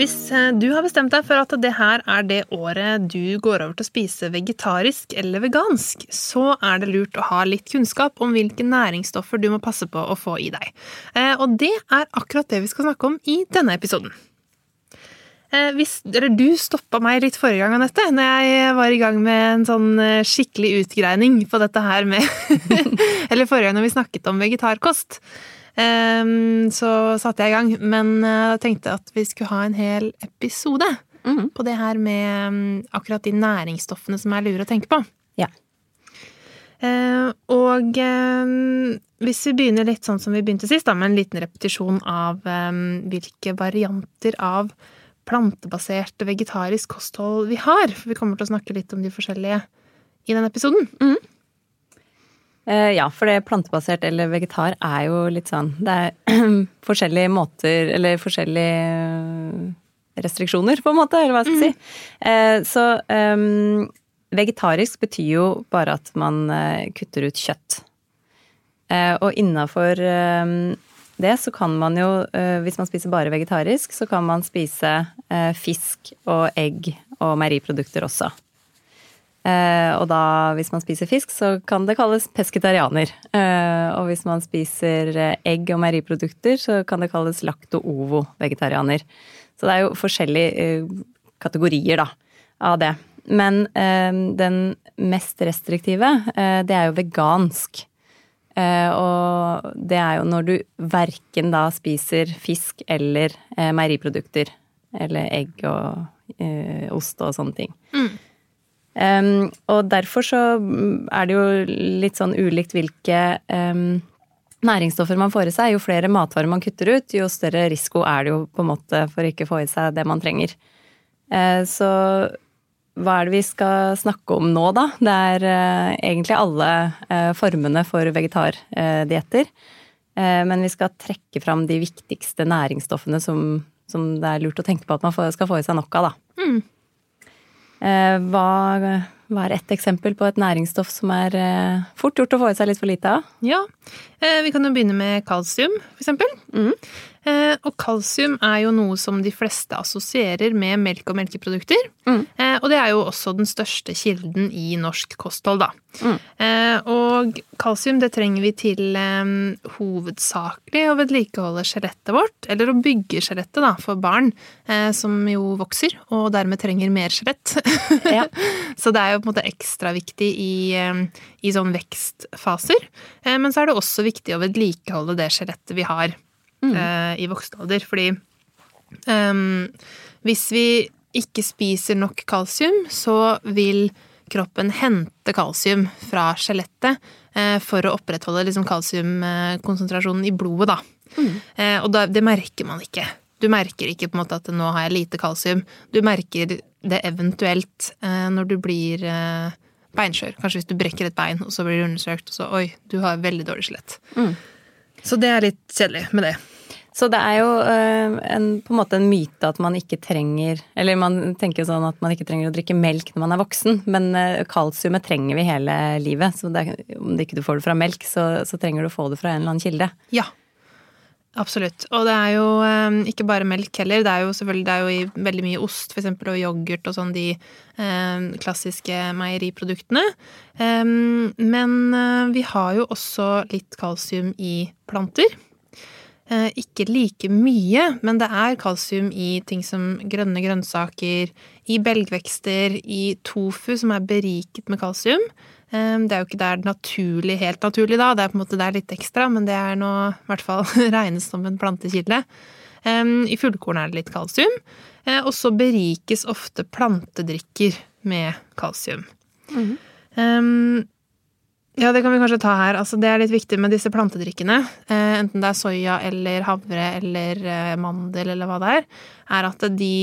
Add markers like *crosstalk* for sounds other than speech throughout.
Hvis eh, du har bestemt deg for at det her er det året du går over til å spise vegetarisk eller vegansk, så er det lurt å ha litt kunnskap om hvilke næringsstoffer du må passe på å få i deg. Eh, og det er akkurat det vi skal snakke om i denne episoden. Eh, hvis, eller du stoppa meg litt forrige gang, Anette, når jeg var i gang med en sånn skikkelig utgreining på dette her med *laughs* Eller forrige gang når vi snakket om vegetarkost. Ehm, så satte jeg i gang. Men jeg eh, tenkte at vi skulle ha en hel episode mm. på det her med mm, akkurat de næringsstoffene som er lure å tenke på. Ja. Ehm, og ehm, hvis vi begynner litt sånn som vi begynte sist, da, med en liten repetisjon av hvilke varianter av plantebasert vegetarisk kosthold vi har. For vi kommer til å snakke litt om de forskjellige i denne episoden. Mm. Eh, ja, for det plantebasert eller vegetar er jo litt sånn Det er *clears throat* forskjellige måter Eller forskjellige eh, restriksjoner, på en måte, eller hva jeg skal si. Mm. Så um, vegetarisk betyr jo bare at man kutter ut kjøtt. Og innafor um, det så kan man jo, hvis man spiser bare vegetarisk, så kan man spise fisk og egg og meieriprodukter også. Eh, og da, hvis man spiser fisk, så kan det kalles pesketarianer. Eh, og hvis man spiser eh, egg og meieriprodukter, så kan det kalles lakto-ovo-vegetarianer. Så det er jo forskjellige kategorier, da, av det. Men den mest restriktive, det er jo vegansk. Og det er jo når du verken da spiser fisk eller meieriprodukter. Eller egg og ost og sånne ting. Mm. Um, og derfor så er det jo litt sånn ulikt hvilke um, næringsstoffer man får i seg. Jo flere matvarer man kutter ut, jo større risiko er det jo på en måte for å ikke få i seg det man trenger. Uh, så hva er det vi skal snakke om nå, da? Det er uh, egentlig alle uh, formene for vegetardietter. men vi skal trekke fram de viktigste næringsstoffene som, som, det er lurt å tenke på at man skal få i seg nok av, da. Mm. Eh, hva, hva er ett eksempel på et næringsstoff som er eh, fort gjort å få i seg litt for lite av? Ja, eh, vi kan jo begynne med kalsium, for eksempel. Mm. Eh, og kalsium er jo noe som de fleste assosierer med melk og melkeprodukter. Mm. Eh, og det er jo også den største kilden i norsk kosthold, da. Mm. Eh, og kalsium det trenger vi til hovedsakelig å vedlikeholde skjelettet vårt, eller å bygge skjelettet da, for barn som jo vokser, og dermed trenger mer skjelett. *laughs* Ja. så det er jo på en måte ekstra viktig i, i sånn vekstfaser. men så er det også viktig å vedlikeholde det skjelettet vi har mm. uh, i voksen alder. Fordi um, hvis vi ikke spiser nok kalsium, så vil kroppen hente kalsium fra skjelettet uh, for å opprettholde liksom, kalsiumkonsentrasjonen i blodet, da. Mm. Uh, og da, det merker man ikke. Du merker ikke på en måte at nå har jeg lite kalsium. Du merker det eventuelt når du blir beinskjør. Kanskje hvis du brekker et bein, og så blir du undersøkt, og så oi, du har veldig dårlig skjelett. Mm. Så det er litt kjedelig med det. Så det er jo uh, en, på en måte en myte at man ikke trenger Eller man tenker sånn at man ikke trenger å drikke melk når man er voksen, men uh, kalsiumet trenger vi hele livet. Så det, om ikke du får det fra melk, så, så, trenger du å få det fra en eller annen kilde. Ja, absolutt. Og det er jo um, ikke bare melk heller. Det er jo selvfølgelig det er jo i veldig mye ost, for eksempel, og yoghurt og sånn de um, klassiske meieriproduktene. Um, men vi har jo også litt kalsium i planter. Eh, ikke like mye, men det er kalsium i ting som grønne grønnsaker, i belgvekster, i tofu, som er beriket med kalsium. Eh, det er jo ikke der naturlig, helt naturlig, da. Det er på en måte der litt ekstra, men det er nå i hvert fall *laughs* regnes som en plantekilde. Eh, I fullkorn er det litt kalsium. Og så berikes ofte plantedrikker med kalsium. Mm. Ja, det kan vi kanskje ta her. Altså, det er litt viktig med disse plantedrikkene, eh, enten det er soya eller havre eller eh, mandel eller hva det er, er at de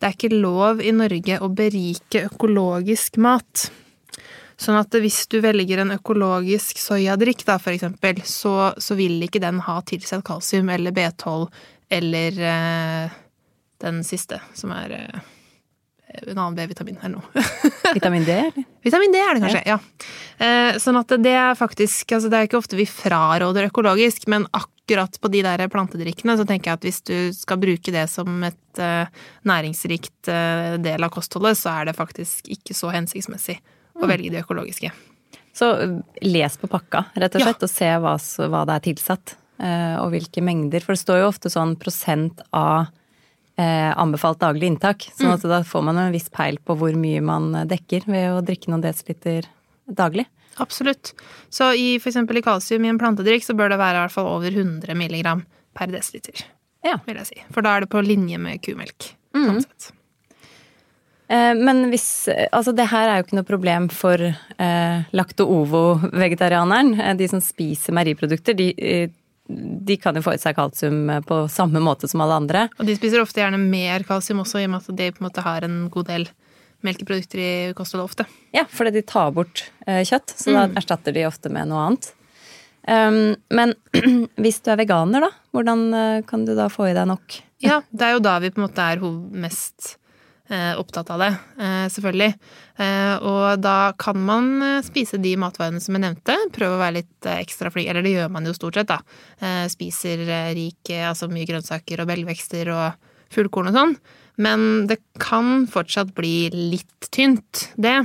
Det er ikke lov i Norge å berike økologisk mat. Sånn at hvis du velger en økologisk soyadrikk, da, for eksempel, så, så vil ikke den ha tilsatt kalsium eller B12 eller eh, den siste, som er eh, en annen B-vitamin eller *laughs* noe. Vitamin D, eller? Vitamin D er det kanskje, ja. ja. sånn at det er faktisk altså Det er ikke ofte vi fraråder økologisk, men akkurat på de der plantedrikkene så tenker jeg at hvis du skal bruke det som et uh, næringsrikt uh, del av kostholdet, så er det faktisk ikke så hensiktsmessig å Mm. velge de økologiske. Så les på pakka, rett og Ja. slett, og se hva, hva det er tilsatt. eh, Og hvilke mengder. For det står jo ofte sånn prosent av eh, anbefalt daglig inntak. Sånn at da får man en viss peil på hvor mye man dekker ved å drikke noen desiliter daglig. Absolutt. Så i for eksempel i kalsium i en plantedrikk så bør det være i hvert fall over 100 milligram per desiliter, Ja. vil jeg si. For da er det på linje med kumelk. Mm. Sånn sett. Eh, Men hvis Altså, det her er jo ikke noe problem for eh, lakto-ovo-vegetarianeren. Eh, De som spiser meieriprodukter, de, eh, de kan jo få i seg kalsium eh, på samme måte som alle andre. Og de spiser ofte gjerne mer kalsium også, i og med at de på en måte har en god del melkeprodukter i kostholdet ofte. Ja, fordi de tar bort eh, kjøtt, så da erstatter de ofte med noe annet. Um, men *clears throat* hvis du er veganer, da, hvordan eh, kan du da få i deg nok? Ja, det er jo da vi på en måte er mest opptatt av det, eh, selvfølgelig. Eh, og da kan man eh, spise de matvarene som jeg nevnte. Prøve å være litt eh, ekstra flink, eller det gjør man jo stort sett, da. Eh, spiser eh, rik, eh, altså mye grønnsaker og belgvekster og fullkorn og sånn. Men det kan fortsatt bli litt tynt, det.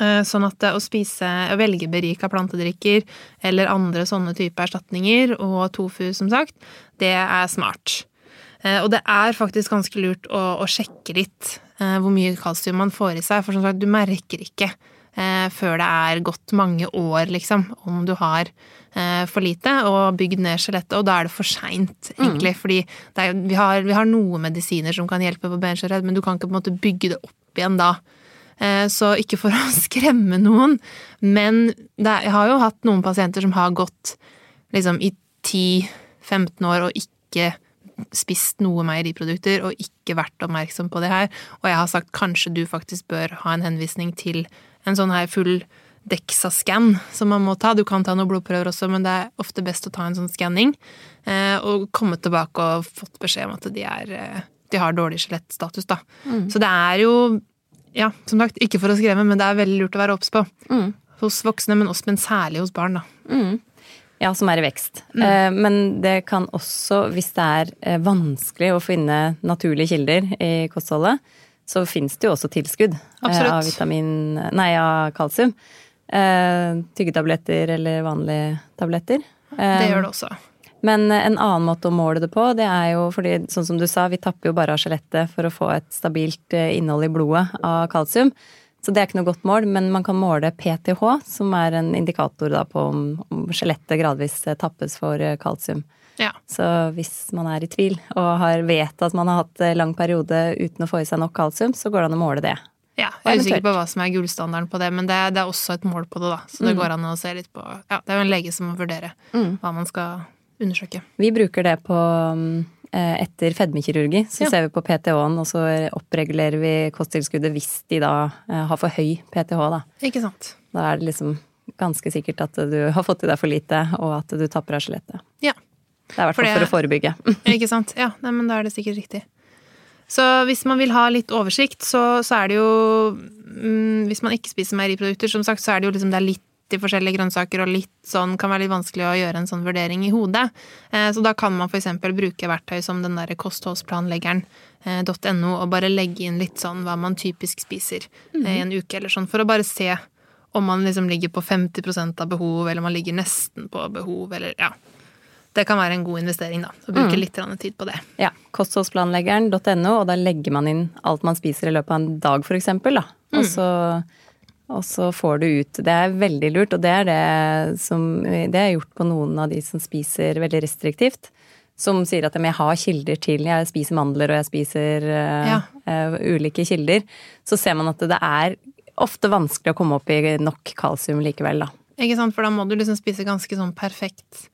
Eh, Sånn at å spise, å velge berika plantedrikker eller andre sånne type erstatninger, og tofu som sagt, det er smart. Eh, Og det er faktisk ganske lurt å, å sjekke litt eh, hvor mye kalsium man får i seg, for som sagt, du merker ikke eh, før det er gått mange år, liksom, om du har eh, for lite og bygd ned skjelettet, og da er det for seint, egentlig, fordi det er, vi, har, vi har noen medisiner som kan hjelpe på benskjørhet, men du kan ikke på en måte bygge det opp igjen da. Så ikke for *laughs* å skremme noen, men det, er- jeg har jo hatt noen pasienter som har gått liksom i 10-15 år og ikke spist noe meieriprodukter og ikke vært oppmerksom på det her, og jeg har sagt kanskje du faktisk bør ha en henvisning til en sånn her full DEXA-skann som man må ta. Du kan ta noen blodprøver også, men det er ofte best å ta en sånn skanning. eh, Og komme tilbake og fått beskjed om at de, er, eh, de har dårlig skjelettstatus, da. Så det er jo, ja, som sagt, ikke for å skremme, men det er veldig lurt å være obs på. Hos voksne, men også, men særlig hos barn, da. Ja, som er i vekst. Mm. Men det kan også, hvis det er eh, vanskelig å finne naturlige kilder i kostholdet, så fins det jo også tilskudd eh, Absolutt. av vitamin Nei, av kalsium. Eh, Tyggetabletter eller vanlige tabletter. Eh, Det gjør det også. Men en annen måte å måle det på, det er jo fordi, sånn som du sa, vi tapper jo bare av skjelettet for å få et stabilt eh, innhold i blodet av kalsium. Så det er ikke noe godt mål, men man kan måle PTH, som er en indikator på om, om skjelettet gradvis eh, tappes for eh, kalsium. Ja. Så hvis man er i tvil og har vet at man har hatt eh, lang periode uten å få i seg nok kalsium, så går det an å måle det. Ja, jeg er usikker på hva som er gullstandarden på det, men det, det er også et mål på det, da. Så Mm. det går an å se litt på Ja, det er jo en lege som må vurdere hva man skal undersøke. Vi bruker det på mm, etter fedmekirurgi. Så Ja. ser vi på PTH-en, og så oppregulerer vi kosttilskuddet hvis de da eh, har for høy PTH, da. Ikke sant. Da er det liksom ganske sikkert at du har fått i deg for lite, og at du tapper av skjelettet. Ja. Det er i hvert fall for å forebygge. *laughs* Ikke sant. Ja, nei, men da er det sikkert riktig. Så hvis man vil ha litt oversikt, så, så er det jo mm, Hvis man ikke spiser meieriprodukter, som sagt, så er det jo liksom det er litt i forskjellige grønnsaker, og litt sånn kan være litt vanskelig å gjøre en sånn vurdering i hodet. Eh, Så da kan man for eksempel bruke verktøy som den derre kostholdsplanleggeren.no og bare legge inn litt sånn hva man typisk spiser mm. i en uke eller sånn, for å bare se om man liksom ligger på 50% av behov, eller om man ligger nesten på behov, eller ja. Det kan være en god investering, da. Å bruke litt grann tid på det. Ja, kostholdsplanleggeren.no, og da legger man inn alt man spiser i løpet av en dag, for eksempel, da. Og så, og så får du ut Det er veldig lurt, og det er det som Det er gjort på noen av de som spiser veldig restriktivt. Som sier at jeg har kilder til Jeg spiser mandler, og jeg spiser eh, Ja. uh, ulike kilder. Så ser man at det er ofte vanskelig å komme opp i nok kalsium likevel, da. ikke sant? For da må du liksom spise ganske sånn perfekt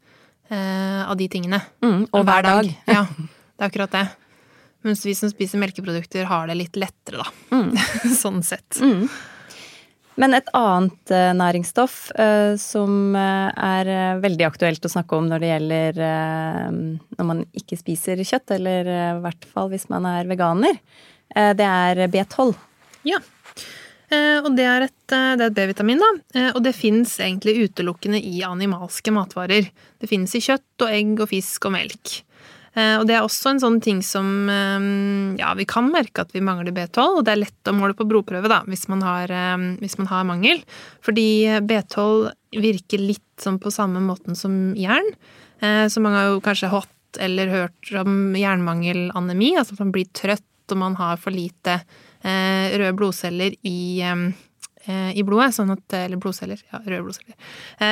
uh, av de tingene. Mm, og hver dag. *laughs* Ja, *laughs* det er akkurat det. Mens vi som spiser melkeprodukter, har det litt lettere, da. Mm. *laughs* sånn sett. Men et annet eh, næringsstoff eh, som eh, er veldig aktuelt å snakke om når det gjelder når man ikke spiser kjøtt, eller i hvert fall hvis man er veganer, det er B12. Ja. Og det er et, et B-vitamin, da. Og det fins egentlig utelukkende i animalske matvarer. Det fins i kjøtt og egg og fisk og melk. Eh, og det er også en sånn ting som eh, Ja, vi kan merke at vi mangler B12, og det er lett å måle på blodprøve da, hvis man har, eh, hvis man har mangel. Fordi B12 virker litt sånn på samme måten som jern. Så mange har jo kanskje hatt eller hørt om jernmangelanemi, altså at man blir trøtt og man har for lite røde blodceller i i blodet, sånn at, eller blodceller, ja, røde blodceller,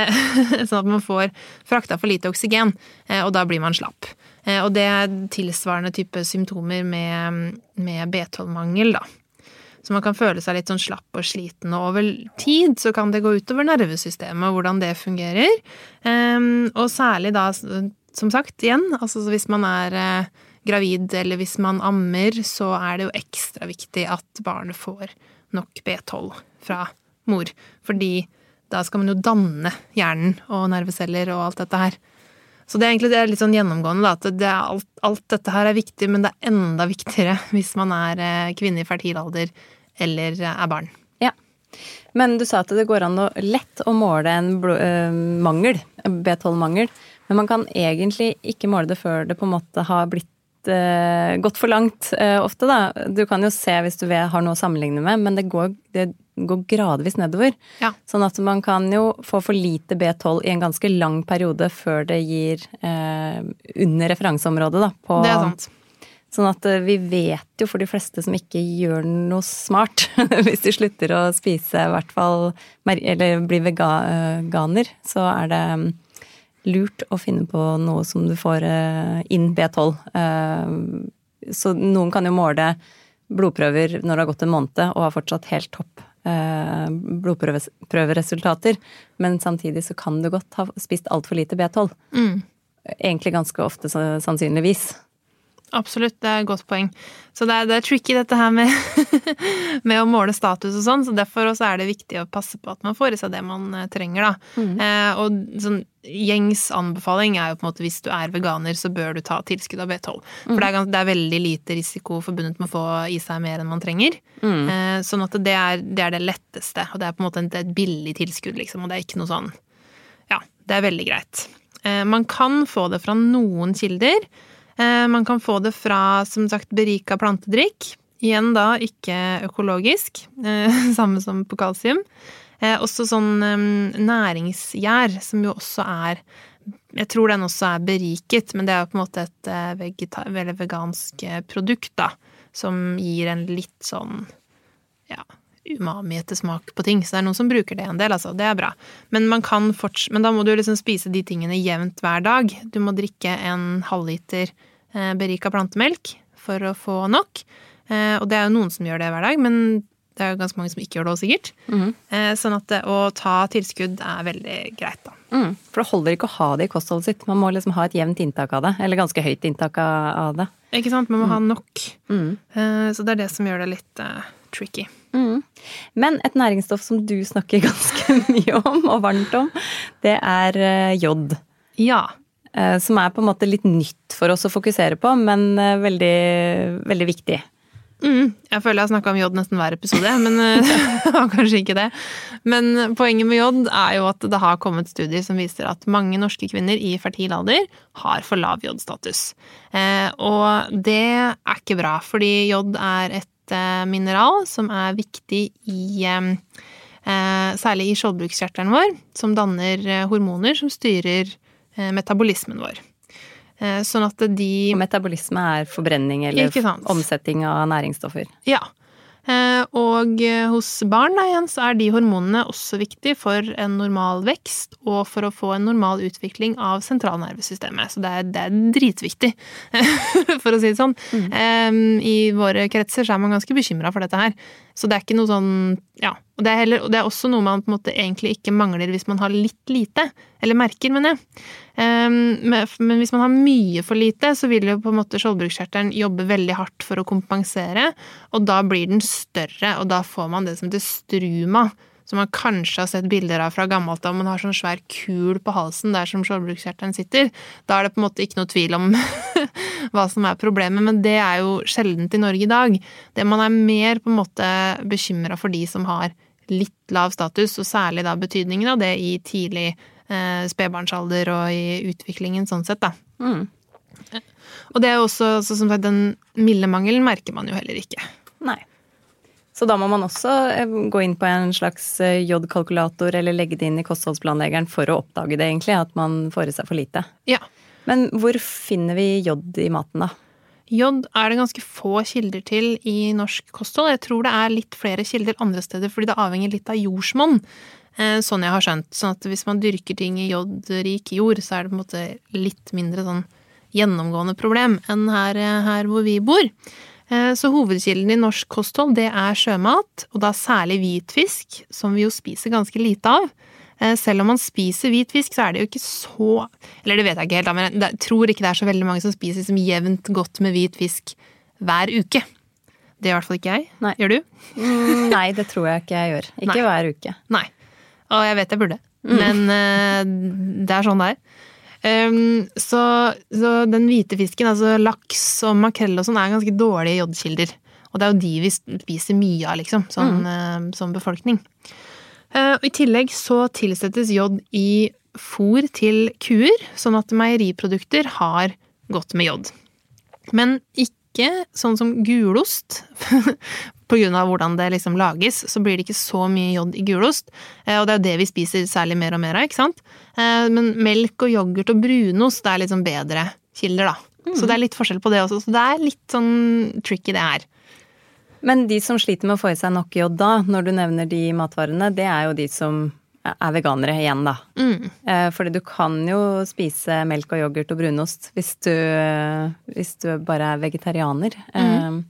*laughs* sånn at man får frakta for lite oksygen, og da blir man slapp. Eh, og det er tilsvarende type symptomer med, med B12-mangel, da. Så man kan føle seg litt sånn slapp og sliten, og over tid så kan det gå utover nervesystemet og hvordan det fungerer. Ehm, og særlig da, som sagt, igjen, altså hvis man er eh, gravid eller hvis man ammer, så er det jo ekstra viktig at barnet får nok B12 fra mor. Fordi da skal man jo danne hjernen og nerveceller og alt dette her. Så det er egentlig det er litt sånn gjennomgående, da, at det alt, alt dette her er viktig, men det er enda viktigere *laughs* hvis man er eh, kvinne i fertil alder eller eh, er barn. Ja. Men du sa at det går an å lett å måle en eh, mangel, B12-mangel. Men man kan egentlig ikke måle det før det på en måte har blitt gått for langt ofte, da. Du kan jo se hvis du har noe å sammenligne med, men det går, det går gradvis nedover. Ja. Sånn at man kan jo få for lite B12 i en ganske lang periode før det gir eh, under referanseområdet, da. På, Det er sant. Sånn at eh, vi vet jo for de fleste som ikke gjør noe smart, *laughs* hvis de slutter å spise, i hvert fall Eller blir eh, veganer, så er det mm, lurt å finne på noe som du får eh, inn B12. Eh, Så noen kan jo måle blodprøver når det har gått en måned og har fortsatt helt topp eh, blodprøveresultater, men samtidig så kan du godt ha spist altfor lite B12. Mm. Egentlig ganske ofte sannsynligvis. Absolutt, det er et godt poeng. Så det er, det er tricky dette her med, *laughs* med å måle status og sånn, så derfor også er det viktig å passe på at man får i seg det man eh, trenger, da. Eh, og sånn gjengs anbefaling er jo på en måte hvis du er veganer, så bør du ta tilskudd av B12. For det, er, det er veldig lite risiko forbundet med å få i seg mer enn man trenger. Eh, sånn at det er, det er det letteste, og det er på en måte et, et billig tilskudd, liksom, og det er ikke noe sånn Ja, det er veldig greit. Eh, man kan få det fra noen kilder. Eh, Man kan få det fra, som sagt, berika plantedrikk. Igjen da ikke økologisk, eh, *laughs* samme som på kalsium. Eh, Også sånn næringsgjær, som jo også er Jeg tror den også er beriket, men det er jo på en måte et eh, vegansk eh, produkt, da. Som gir en litt sånn ja, umami-ete smak på ting. Så det er noen som bruker det en del, altså. Det er bra. Men, man kan forts men da må du liksom spise de tingene jevnt hver dag. Du må drikke en halvliter berika plantemelk for å få nok. Og det er jo noen som gjør det hver dag, men det er jo ganske mange som ikke gjør det òg, sikkert. Mm. sånn at det, å ta tilskudd er veldig greit, da. Mm. For det holder ikke å ha det i kostholdet sitt. Man må liksom ha et jevnt inntak av det. Eller ganske høyt inntak av det. Ikke sant? Man må ha nok. Eh, så det er det som gjør det litt uh, tricky. Men et næringsstoff som du snakker *laughs* ganske mye om, og varmt om, det er jod. Ja. Som er på en måte litt nytt for oss å fokusere på, men veldig, veldig viktig. Mm, jeg føler jeg har snakka om jod nesten hver episode, men eh, *laughs* kanskje ikke det. Men poenget med jod er jo at det har kommet studier som viser at mange norske kvinner i fertil alder har for lav jodstatus. Eh, og det er ikke bra, fordi jod er et eh, mineral som er viktig i eh, eh, Særlig i skjoldbruskkjertelen vår, som danner eh, hormoner som styrer eh, metabolismen vår. Eh, sånn at de Og metabolisme er forbrenning eller omsetting av næringsstoffer. Ja. Eh, Og eh, hos barn da, igjen, så er de hormonene også viktige for en normal vekst og for å få en normal utvikling av sentralnervesystemet. Så det er, det er dritviktig, *laughs* for å si det sånn. Mm. I våre kretser så er man ganske bekymra for dette her. Så det er ikke noe sånn Ja, Og det, er heller, og det er også noe man på en måte egentlig ikke mangler hvis man har litt lite. Eller merker, mener jeg. Um, men hvis man har mye for lite, så vil jo på en måte skjoldbruskkjertelen jobbe veldig hardt for å kompensere, og da blir den større, og da får man det som heter struma. Som man kanskje har sett bilder av fra gammelt av. Man har sånn svær kul på halsen der som skjoldbruskkjertelen sitter. Da er det på en måte ikke noe tvil om *laughs* hva som er problemet, men det er jo sjeldent i Norge i dag. Det man er mer på en måte bekymra for de som har litt lav status, og særlig da betydningen av det i tidlig eh, spedbarnsalder og i utviklingen sånn sett, da. Mm. Og det er også, så som sagt, den milde mangelen merker man jo heller ikke. Nei. Så da må man også eh, gå inn på en slags eh, J-kalkulator eller legge det inn i kostholdsplanleggeren for å oppdage det, egentlig, at man får i seg for lite. Ja. Men hvor finner vi jod i maten, da? Jod er det ganske få kilder til i norsk kosthold. Jeg tror det er litt flere kilder andre steder, fordi det avhenger litt av jordsmonn. Eh, sånn jeg har skjønt. Sånn at hvis man dyrker ting i jodrik jord, så er det på en måte litt mindre sånn gjennomgående problem enn her, eh, her hvor vi bor. Eh, så hovedkilden i norsk kosthold, det er sjømat, og da særlig hvitfisk, som vi jo spiser ganske lite av. Eh, selv om man spiser hvit fisk, så er det jo ikke så Eller det vet jeg ikke helt, men jeg tror ikke det er så veldig mange som spiser liksom jevnt godt med hvit fisk hver uke. Det gjør i hvert fall ikke jeg. Nei. Gjør du? Mm, nei, det tror jeg ikke jeg gjør. *laughs* Ikke nei. hver uke. Nei. Og jeg vet jeg burde. Mm. Men uh, det er sånn det er. Um, så, så, den hvite fisken, altså laks og makrell og sånn, er ganske dårlige jodkilder. Og det er jo de vi spiser mye av, liksom, sånn, mm. uh, som befolkning. Eh, I tillegg så tilsettes jod i fôr til kuer, sånn at meieriprodukter har godt med jod. Men ikke sånn som gulost. *laughs* Av hvordan det liksom lages, så blir det ikke så mye jod i gulost. Eh, og det er jo det vi spiser særlig mer og mer av, ikke sant. Eh, men melk og yoghurt og brunost det er sånn bedre kilder, da. Mm. Så det er litt forskjell på det også. Så det er litt sånn tricky, det her. Men de som sliter med å få i seg nok jod da, når du nevner de matvarene, det er jo de som er veganere igjen, da. Mm. Eh, fordi du kan jo spise melk og yoghurt og brunost hvis du, hvis du bare er vegetarianer. Mm.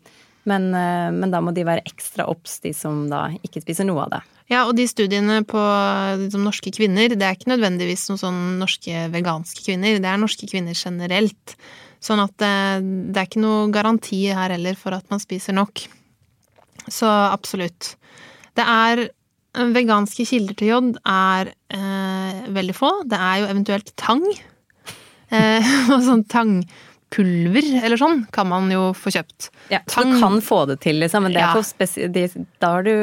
Men, eh, men, da må de være ekstra obs, de som da ikke spiser noe av det. Ja, og de studiene på liksom, norske kvinner, det er ikke nødvendigvis noen sånn norske veganske kvinner, det er norske kvinner generelt. Sånn at det, det er ikke noe garanti her heller for at man spiser nok. Så absolutt. Det er Veganske kilder til jod er eh, veldig få. Det er jo eventuelt tang. *laughs* Eh, *laughs* og sånn tangpulver eller sånn kan man jo få kjøpt. Ja, tang, Så du kan få det til, liksom, men det ja. da har du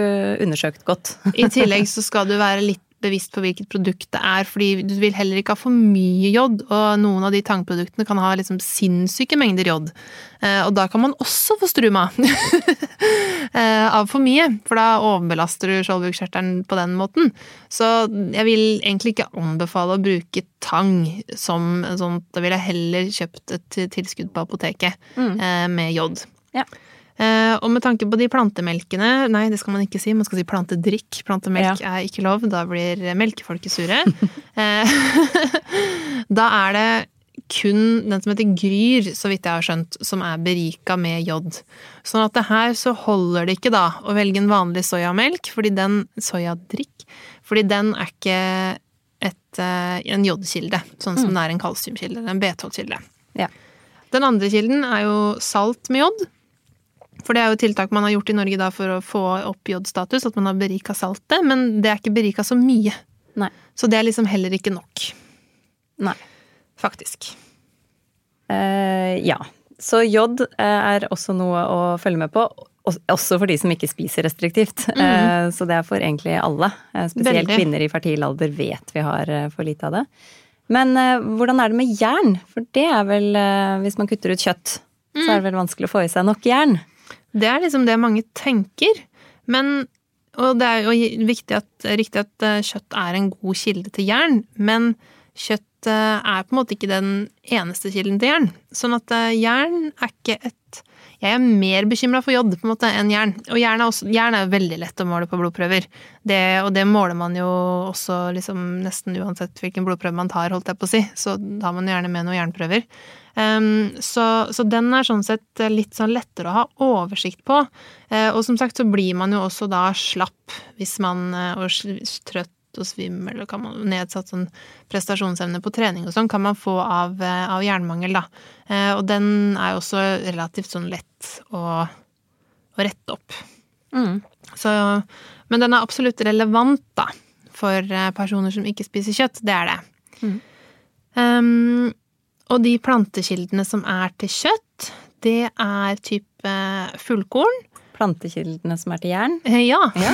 undersøkt godt. I tillegg *laughs* så skal du være litt bevisst på hvilket produkt det er, fordi du vil heller ikke ha for mye jod, og noen av de tangproduktene kan ha liksom sinnssyke mengder jod. Eh, og da kan man også få struma *laughs* eh, av for mye, for da overbelaster du skjoldbruskkjertelen på den måten. Så jeg vil egentlig ikke anbefale å bruke tang som sånt. Da ville jeg heller kjøpt et tilskudd på apoteket mm. Eh, med jod. Ja. Eh, og med tanke på de plantemelkene Nei, det skal man ikke si, man skal si plantedrikk. Plantemelk ja. er ikke lov, da blir melkefolket sure. *laughs* Eh, *laughs* da er det kun den som heter Gryr, så vidt jeg har skjønt, som er berika med jod. Sånn at det her så holder det ikke da å velge en vanlig soyamelk, fordi den soyadrikk, fordi den er ikke et, eh, en jodkilde, sånn som mm. den er en kalsiumkilde, en B12-kilde. Ja. Den andre kilden er jo salt med jod. For det er jo tiltak man har gjort i Norge da for å få opp jodstatus, at man har berika saltet, men det er ikke berika så mye. Nei. Så det er liksom heller ikke nok. Nei. Faktisk. Uh, ja. Så jod eh, er også noe å følge med på. Også for de som ikke spiser restriktivt. Mm -hmm. Så det er for egentlig alle. Spesielt Veldig. kvinner i fertil alder vet vi har for lite av det. Men hvordan er det med jern? For det er vel, hvis man kutter ut kjøtt, mm. så er det vel vanskelig å få i seg nok jern? Det er liksom det mange tenker. Men Og det er jo viktig at, riktig at eh, kjøtt er en god kilde til jern, men kjøtt eh, er på en måte ikke den eneste kilden til jern. Sånn at eh, jern er ikke et Jeg er mer bekymra for jod på en måte enn jern. Og jern er, også, jern er veldig lett å måle på blodprøver. Det, og det måler man jo også liksom nesten uansett hvilken blodprøve man tar, holdt jeg på å si. Så tar man gjerne med noen jernprøver. Um, så, så, den er sånn sett litt sånn lettere å ha oversikt på. Uh, og som sagt så blir man jo også da slapp hvis man uh, og trøtt og svimmel og kan man, nedsatt sånn prestasjonsevne på trening og sånn kan man få av, eh, av jernmangel, da. Eh, og den er jo også relativt sånn lett å, å rette opp. Mm. Så, men den er absolutt relevant, da, for eh, personer som ikke spiser kjøtt. Det er det. Mm. Um, og de plantekildene som er til kjøtt, det er type fullkorn plantekildene som er til jern? Eh, ja. ja.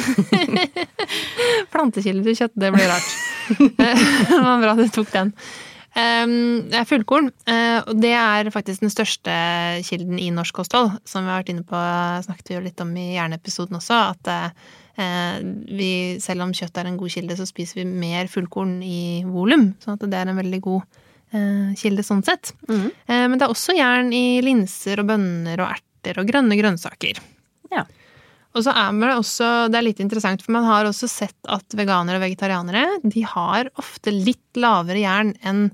*laughs* Plantekilder til kjøtt, det blir rart. *laughs* det var bra du tok den. Um, fullkorn. Uh, og det er faktisk den største kilden i norsk kosthold, som vi har vært inne på, snakket vi jo litt om i hjerneepisoden også, at vi, selv om kjøtt er en god kilde, så spiser vi mer fullkorn i volum. Sånn at det er en veldig god kilde sånn sett. Mm. men det er også jern i linser og bønner og erter og grønne grønnsaker. Ja. Og så er det også, det er litt interessant, for man har også sett at veganere og vegetarianere de har ofte litt lavere jern enn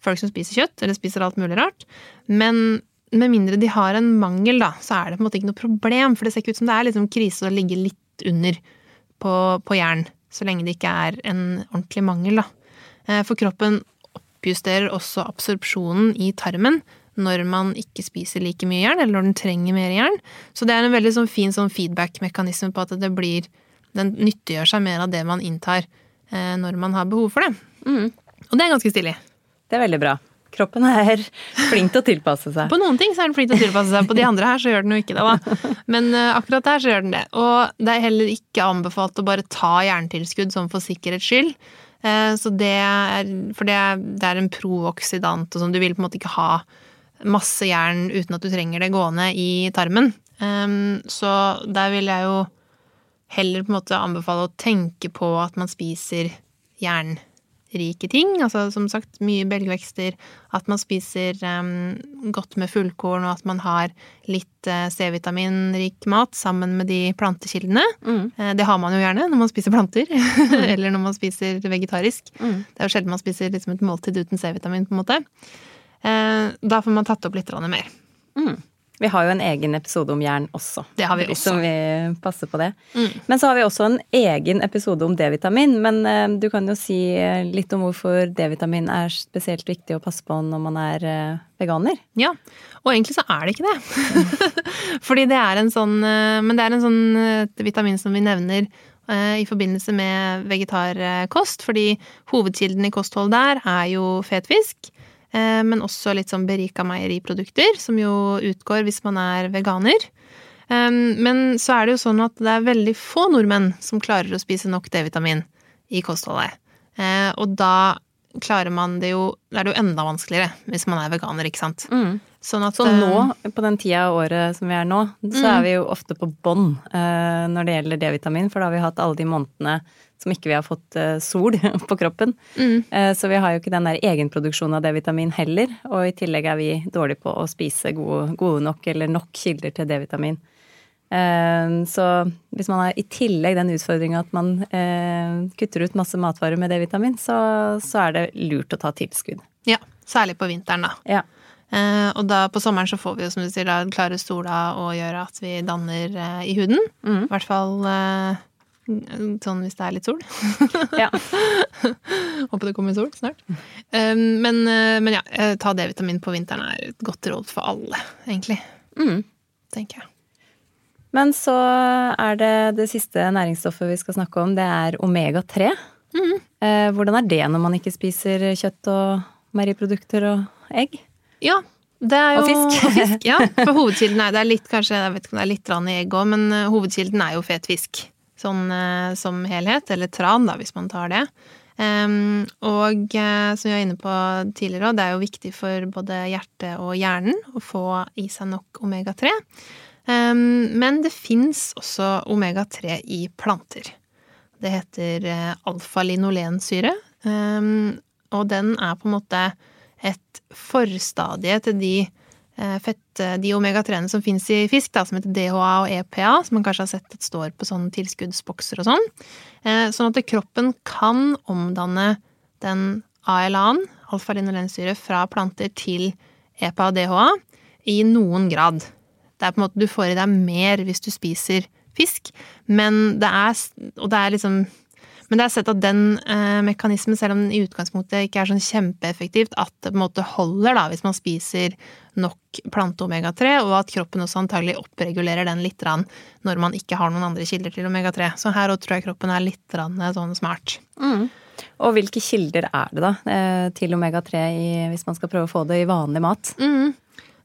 folk som spiser kjøtt, eller spiser alt mulig rart. Men med mindre de har en mangel, da, så er det på en måte ikke noe problem. For det ser ikke ut som det er liksom krise å ligge litt under på, på jern, så lenge det ikke er en ordentlig mangel, da. Eh, for kroppen oppjusterer også absorpsjonen i tarmen når man ikke spiser like mye jern, eller når den trenger mer jern. Så det er en veldig sånn fin sånn feedback-mekanisme på at det blir Den nyttiggjør seg mer av det man inntar eh, når man har behov for det. Mm. Og det er ganske stilig. Det er veldig bra. Kroppen er *laughs* flink til å tilpasse seg. På noen ting så er den flink til å tilpasse seg, på de andre her så gjør den jo ikke det. Da. Men uh, akkurat der så gjør den det. Og det er heller ikke anbefalt å bare ta jerntilskudd sånn for sikkerhets skyld. Uh, så det er, for det, det er en prooksidant og sånn, du vil på en måte ikke ha masse jern uten at du trenger det gående i tarmen. Um, så der vil jeg jo heller på en måte anbefale å tenke på at man spiser jernrike ting. Altså som sagt mye belgvekster. At man spiser um, godt med fullkorn, og at man har litt uh, C-vitaminrik mat sammen med de plantekildene. Mm. Uh, det har man jo gjerne når man spiser planter. *laughs* eller når man spiser vegetarisk. Mm. Det er jo sjelden man spiser liksom et måltid uten C-vitamin, på en måte. Eh, da får man tatt opp litt mer. Mm. Vi har jo en egen episode om jern også. Det har vi også. Som vi passer på det. Mm. Men så har vi også en egen episode om D-vitamin. Men eh, du kan jo si eh, litt om hvorfor D-vitamin er spesielt viktig å passe på når man er veganer. Ja, og egentlig så er det ikke det. *laughs* Fordi det er en sånn Men det er en sånn vitamin som vi nevner i forbindelse med vegetarkost. Fordi hovedkilden i kosthold der er jo fet fisk. Eh, men også litt sånn berika meieriprodukter, som jo utgår hvis man er veganer. Eh, men så er det jo sånn at det er veldig få nordmenn som klarer å spise nok D-vitamin i kostholdet. Eh, og da klarer man det jo Da er det jo enda vanskeligere hvis man er veganer, ikke sant. Mm. Sånn at, så nå, på den tida av året som vi er nå, så mm. er vi jo ofte på bånn når det gjelder D-vitamin, for da har vi hatt alle de månedene som ikke vi har fått eh, sol *laughs* på kroppen. Mm. Eh, så vi har jo ikke den der egenproduksjonen av D-vitamin heller. Og i tillegg er vi dårlige på å spise gode, gode nok eller nok kilder til D-vitamin. Eh, så hvis man har i tillegg den utfordringa at man kutter ut masse matvarer med D-vitamin, så, så, er det lurt å ta tilskudd. Ja, særlig på vinteren, da. Ja. og da på sommeren så får vi jo, som du sier, da klare sola og gjøre at vi danner i huden. Mm. I hvert fall Sånn hvis det er litt sol. ja. *laughs* Håper det kommer sol snart. Um, men, uh, men, ja, eh, ta D-vitamin på vinteren er et godt råd for alle, egentlig. Mm. Tenker jeg. Men så er det det siste næringsstoffet vi skal snakke om, det er omega-3. Mm. Uh, hvordan er det når man ikke spiser kjøtt og meieriprodukter og egg? Ja, det er jo, og fisk. *laughs* og fisk. Ja, for hovedkilden er, det er litt, kanskje, jeg vet ikke om det er litt rann i egg òg, men hovedkilden er jo fet fisk sånn eh, som helhet, eller tran, da, hvis man tar det. Um, og eh, som vi var inne på tidligere, det er jo viktig for både hjertet og hjernen å få i seg nok omega-3. Um, men det fins også omega-3 i planter. Det heter eh, alfa-linolensyre. Um, og den er på en måte et forstadie til de fett, de omega-3-ene som fins i fisk, da, som heter DHA og EPA, som man kanskje har sett at står på sånne tilskuddsbokser og sånn. Sånn at kroppen kan omdanne den ALA-en, alfa-linolensyre, fra planter til EPA og DHA i noen grad. Det er på en måte Du får i deg mer hvis du spiser fisk, men det er Og det er liksom men det er sett at den eh, mekanismen, selv om den i utgangspunktet ikke er sånn kjempeeffektivt, at det på en måte holder da, hvis man spiser nok plante-omega-3, og at kroppen også antagelig oppregulerer den litt rann, når man ikke har noen andre kilder til omega-3. Så her òg tror jeg kroppen er litt rann, sånn smart. Mm. Og hvilke kilder er det da eh, til omega-3 hvis man skal prøve å få det i vanlig mat? Mm.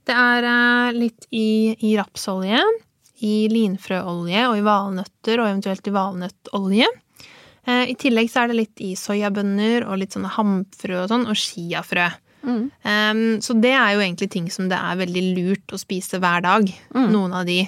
Det er eh, litt i, i rapsolje, i linfrøolje og i valnøtter, og eventuelt i valnøttolje. Eh, I tillegg så er det litt i soyabønner og litt sånne hamfrø og sånn, og chiafrø. Mm. Um, så det er jo egentlig ting som det er veldig lurt å spise hver dag. Mm. Noen av de.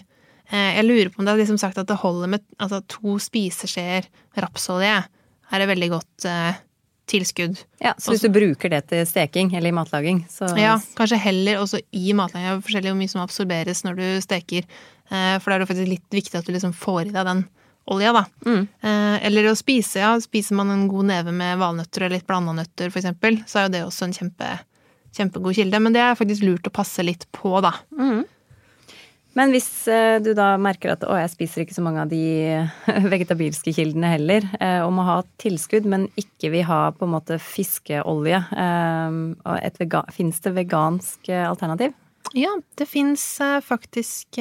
Uh, jeg lurer på om det er liksom sagt at det holder med altså, to spiseskjeer rapsolje. Er et veldig godt uh, tilskudd. Ja, Så hvis også, du bruker det til steking eller i matlaging, så Ja, kanskje heller også i matlaging. Det er forskjellig hvor mye som absorberes når du steker. Uh, for da er det faktisk litt viktig at du liksom får i deg den olja, da. Mm. Eh, eller å spise, ja. Spiser man en god neve med valnøtter eller litt blanda nøtter, eksempel, så er jo det også en kjempe, kjempegod kilde. Men det er faktisk lurt å passe litt på, da. Mm. Men hvis eh, du da merker at 'å, jeg spiser ikke så mange av de *laughs* vegetabilske kildene heller', eh, og må ha tilskudd, men ikke vil ha på en måte fiskeolje, eh, fins det vegansk alternativ? Ja, det fins faktisk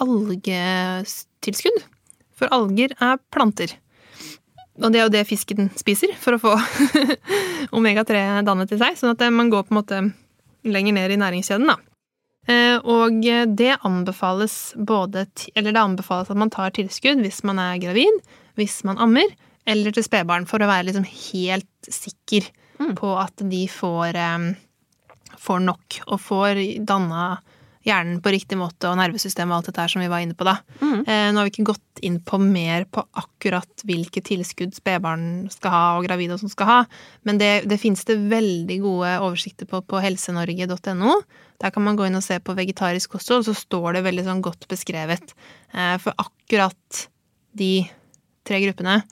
algetilskudd. For alger er planter. Og det er jo det fisken spiser for å få *laughs* omega-3 dannet til seg. Sånn at man går på en måte lenger ned i næringskjeden, da. Eh, og det anbefales både Eller det anbefales at man tar tilskudd hvis man er gravid, hvis man ammer, eller til spedbarn, for å være liksom helt sikker mm. på at de får, eh, får nok, og får danna hjernen på riktig måte og nervesystemet og alt dette her som vi var inne på da. Mm. Eh, nå har vi ikke gått inn på mer på akkurat hvilke tilskudd spedbarn skal ha og gravide og sånn skal ha, men det, det finnes det veldig gode oversikter på på helsenorge.no. Der kan man gå inn og se på vegetarisk kosthold, så står det veldig sånn godt beskrevet. Eh, for akkurat de tre gruppene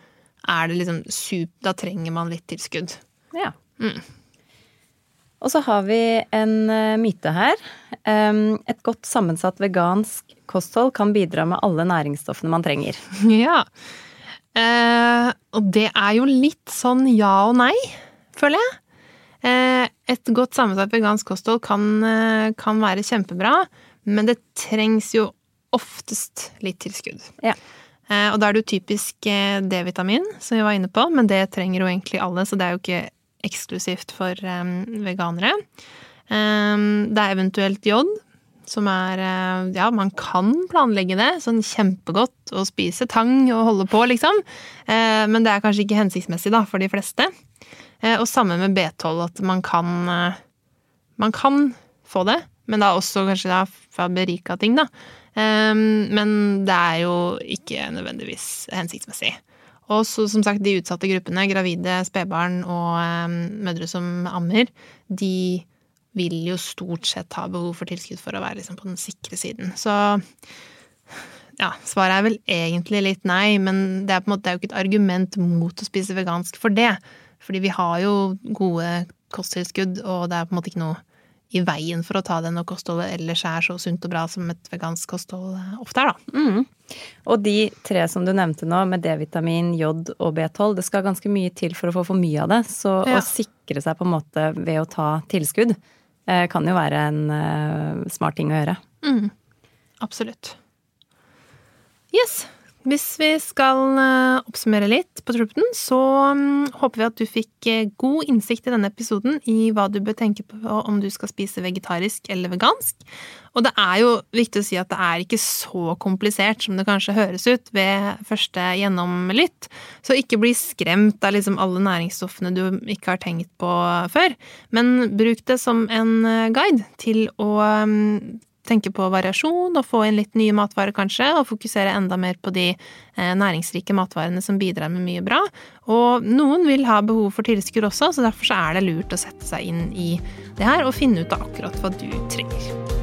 er det liksom super Da trenger man litt tilskudd. Ja. Mm. Og så har vi en uh, myte her. Et godt sammensatt vegansk kosthold kan bidra med alle næringsstoffene man trenger. *laughs* Ja. eh, og det er jo litt sånn ja og nei, føler jeg. Eh, et godt sammensatt vegansk kosthold kan, kan, være kjempebra, men det trengs jo oftest litt tilskudd. Ja. Og da er det jo typisk D-vitamin, som vi var inne på, men det trenger jo egentlig alle, så det er jo ikke eksklusivt for um, veganere. Um, det er eventuelt jod, som er uh, Ja, man kan planlegge det sånn kjempegodt og spise tang og holde på, liksom. Men det er kanskje ikke hensiktsmessig, da, for de fleste. Og samme med B12, at man kan Man kan få det, men da også kanskje da fra berika ting, da. Men det er jo ikke nødvendigvis hensiktsmessig. Og så, som sagt, de utsatte gruppene, gravide, spedbarn og eh, mødre som ammer, de vil jo stort sett ha behov for tilskudd for å være liksom, på den sikre siden. Så ja, svaret er vel egentlig litt nei, men det er, på en måte, det er jo ikke et argument mot å spise vegansk for det. Fordi vi har jo gode kosttilskudd, og det er på en måte ikke noe i veien for å ta det når kostholdet ellers er så sunt og bra som et vegansk kosthold eh, ofte er, da. Mm. Og de tre som du nevnte nå, med D-vitamin, jod og B12, det skal ganske mye til for å få for mye av det. Så ja. å sikre seg på en måte ved å ta tilskudd eh, kan jo være en eh, smart ting å gjøre. Mm. Absolutt. Yes. Hvis vi skal eh, oppsummere litt på truppen, så mm, håper vi at du fikk eh, god innsikt i denne episoden i hva du bør tenke på om du skal spise vegetarisk eller vegansk. Og det er jo viktig å si at det er ikke så komplisert som det kanskje høres ut ved første gjennomlytt. Så ikke bli skremt av liksom alle næringsstoffene du ikke har tenkt på før. Men bruk det som en eh, guide til å mm, tenke på variasjon og få inn litt nye matvarer, kanskje, og fokusere enda mer på de eh, næringsrike matvarene som bidrar med mye bra. Og noen vil ha behov for tilskudd også, så derfor så er det lurt å sette seg inn i det her og finne ut av akkurat hva du trenger.